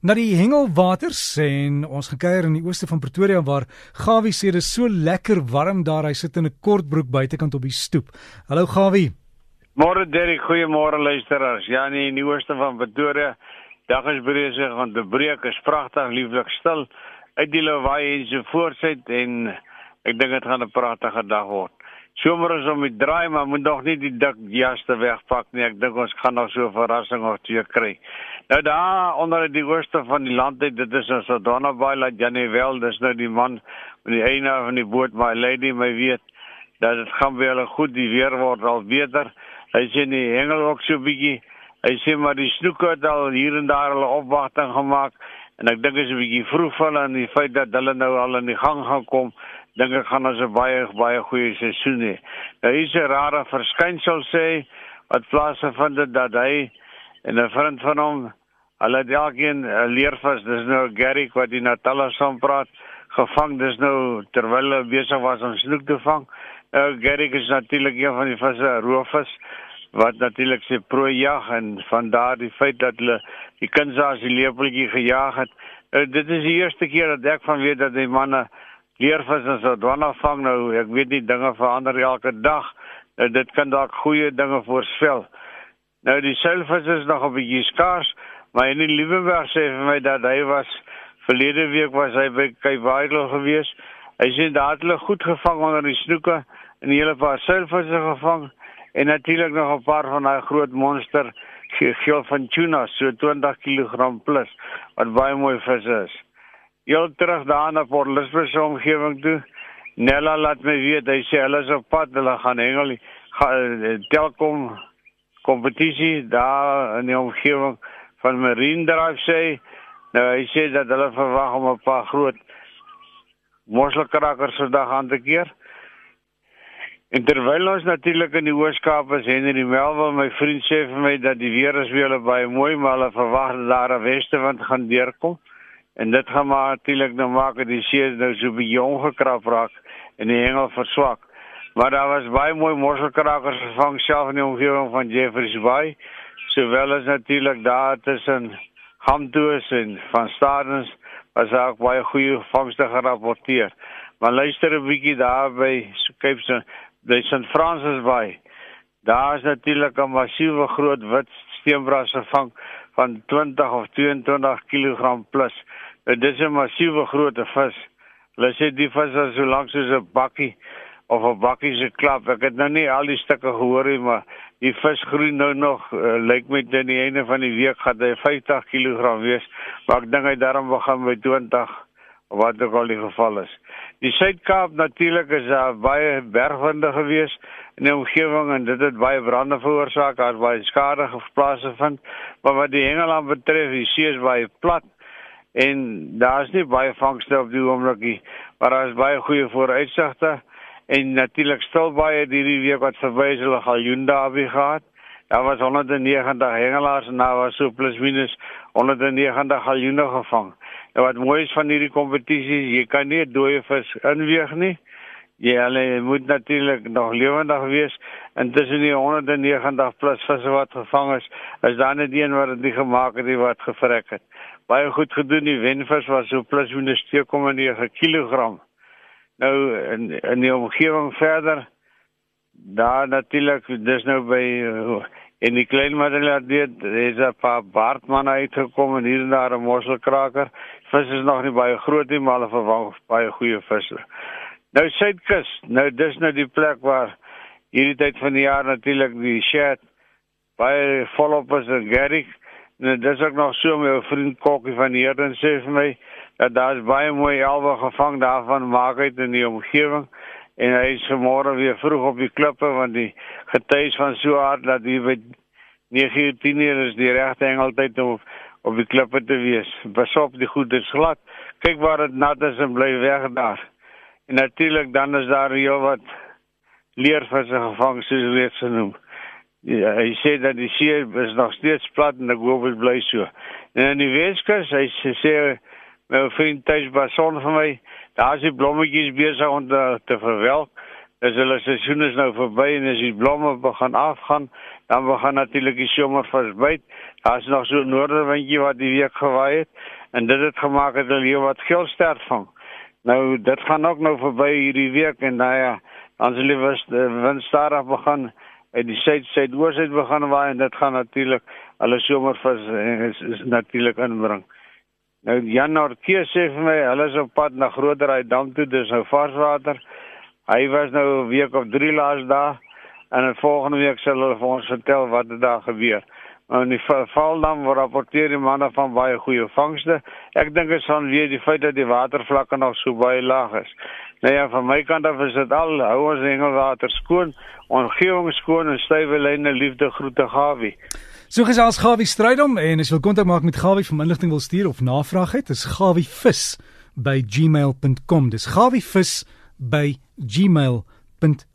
Na die hengelwaters en ons gekuier in die ooste van Pretoria waar Gawie sê dit is so lekker warm daar. Hy sit in 'n kortbroek buitekant op die stoep. Hallo Gawie. Môre Derek, goeiemôre luisteraars. Ja, nee, in die ooste van Pretoria, dag is besig om te breek. Is pragtig, lieflik stil. Uit die lawaai en so voortsit en ek dink dit gaan 'n pragtige dag word. Somer is om die draai, maar moet nog nie die dik jas te wegpak nie. Ek dink ons gaan nog so 'n verrassing of twee kry. Nou daar onder die ooste van die land, dit is ons Donna Bay la Janewel, dis nou die man met die eienaar van die boot, my lady, my weet dat dit gaan weer goed, die weer word al beter. Hy sê nie hengel ook so bietjie. Hy sê maar die snoeke het al hier en daar hulle opwagting gemaak en ek dink is 'n bietjie vroeg van aan die feit dat hulle nou al in die gang gaan kom dink ek gaan ons 'n baie baie goeie seisoen hê. Nou hier's 'n rare verskynsel sê wat plaasvind dat hy en 'n vriend van hom, hulle het elkeen 'n leervis, dis nou Gary wat die Natala saam praat, gevang, dis nou terwyl hulle besig was om snoek te vang. Nou Gary is natuurlik een van die visse roofvis wat natuurlik se prooi jag en van daardie feit dat hulle die kinders die leeuetjie gejaag het. Uh, dit is die eerste keer dat ek van weet dat die manne leervis en so dwana vang nou ek weet nie dinge verander elke dag nou, dit kan dalk goeie dinge voorspel nou die seilvis is nog 'n bietjie skaars maar in die Liebenberg sê vir my dat hy was verlede week was hy by Kaapvaidel gewees hy sê daar het hulle goed gevang onder die snoeke en 'n hele paar seilvisse gevang en natuurlik nog 'n paar van daai groot monster geel van tuna so 20 kg plus wat baie mooi vis is heel terug daar na Port Elizabeth se omgewing toe. Nella laat my weet hy sê hulle is op pad, hulle gaan hengel gaan eh, telkom kompetisie daar in die omgewing van Marine Drive sê. Nou hy sê dat hulle verwag om 'n paar groot mosselkrakkers vandag aan te keer. En terwyl ons natuurlik in die Hoërskaap is, Henry Melville, my vriend sê vir my dat die weer is weer baie mooi, maar hulle verwag daar 'n westewind gaan deurkom. En dit gaan maar natuurlik nou maak dat die see nou so baie jong gekrap raak en die hengel verswak. Maar daar was baie mooi mosselkrakkers gevang self in die omgewing van Jeffreys Bay. Sowel as natuurlik daar tussen Hamdoos en van Stadens was ook baie goeie vangste gerapporteer. Maar luister 'n bietjie daar by Cape Town, by St Francis Bay. Daar is natuurlik 'n massiewe groot wit steenbras gevang van 20 of 22 kg plus. Dit is 'n massiewe groot vis. Hulle sê die vis is so lank soos 'n bakkie of 'n bakkie se klap. Ek het nou nie al die stukke gehoor nie, maar die vis groei nou nog uh, lyk met aan die einde van die week gaan hy 50 kg wees, maar ek dink hy daarom begin by 20 wat ook al die geval is. Die Suid-Kaap natuurlik is daar baie bergwinde gewees in die omgewing en dit het baie brande veroorsaak, daar baie skade geplaas vind. Maar wat die Engeland betref, die see is baie plat en daar's nie baie vangste op die oomblikie, maar daar is baie goeie vooruitsigte en natuurlik stil baie hierdie week wat verby is hulle galjoen daar by gehad. Daar was 190 hengelaars en daar was so plus minus 190 galjoene gevang. En wat mooi is van hierdie kompetisie, jy kan nie dooie vis inweeg nie. Jy hulle moet natuurlik nog lewendig wees en tussen die 190 plus visse wat gevang is, is daar net een wat dit nie gemaak het nie wat gevrek het baie goed gedoen. Die wenvis was so plus minus 2,9 kg. Nou in in die omgewing verder daar natuurlik dis nou by in die klein Madeleine dit is 'n paar baardman uitgekom en hier en daar 'n mosselkraker. Vis is nog nie baie groot nie, maar hulle verwag baie goeie visse. Nou Suidkus, nou dis nou die plek waar hierdie tyd van die jaar natuurlik die shed baie volop is en Gerrie Nou dis ook nog so my vriend Kokkie van hier en sê vir my daar's baie mooi elwe gevang daarvan maak uit in die omgewing en hy is môre weer vroeg op die klippe want die getuies van so hard dat hier by 9:10 is die regte engeltyd om op die klippe te wees. Pas op die goed is glad. Kyk waar dit nat is en bly weg daar. En natuurlik dan is daar heel wat leervisse gevang soos reeds genoem. Ja, hy sê dat die see is nog steeds plat en ek hoop dit bly so. En in die Weskus, hy sê my vriend Thys Bason vir my, daar's die blommetjies besig om te, te verwelk. Dis hulle seisoen is nou verby en as die blomme begin afgaan, dan begin natuurlik die somervis byt. Daar's nog so 'n noorderwindjie wat die week gewaai het en dit het gemaak dat hulle hier wat geelstert vang. Nou dit gaan ook nou verby hierdie week en nou ja, dan sal die wind stadig begin uit die suid suidoos uit begin waai en dit gaan natuurlik hulle somervis is, is natuurlik inbring. Nou Jan Norke sê vir my hulle is op pad na Groterheid dam toe, dis nou varswater. Hy was nou 'n week of 3 laas daar en in volgende week sal hulle vir ons vertel wat er daar gebeur. En die Valdam word rapporteer die manne van baie goeie vangste. Ek dink dit sal weer die feit dat die watervlakke nog so baie laag is. Nou ja, van my kant af is dit al hou ons hengelwater skoon, omgewing skoon en stywe lyne liefde groete Gawie. So gesels Gawie Strydom en as jy wil kontak maak met Gawie vir inligting wil stuur of navraag het, is gawievis@gmail.com. Dis gawievis@gmail.com.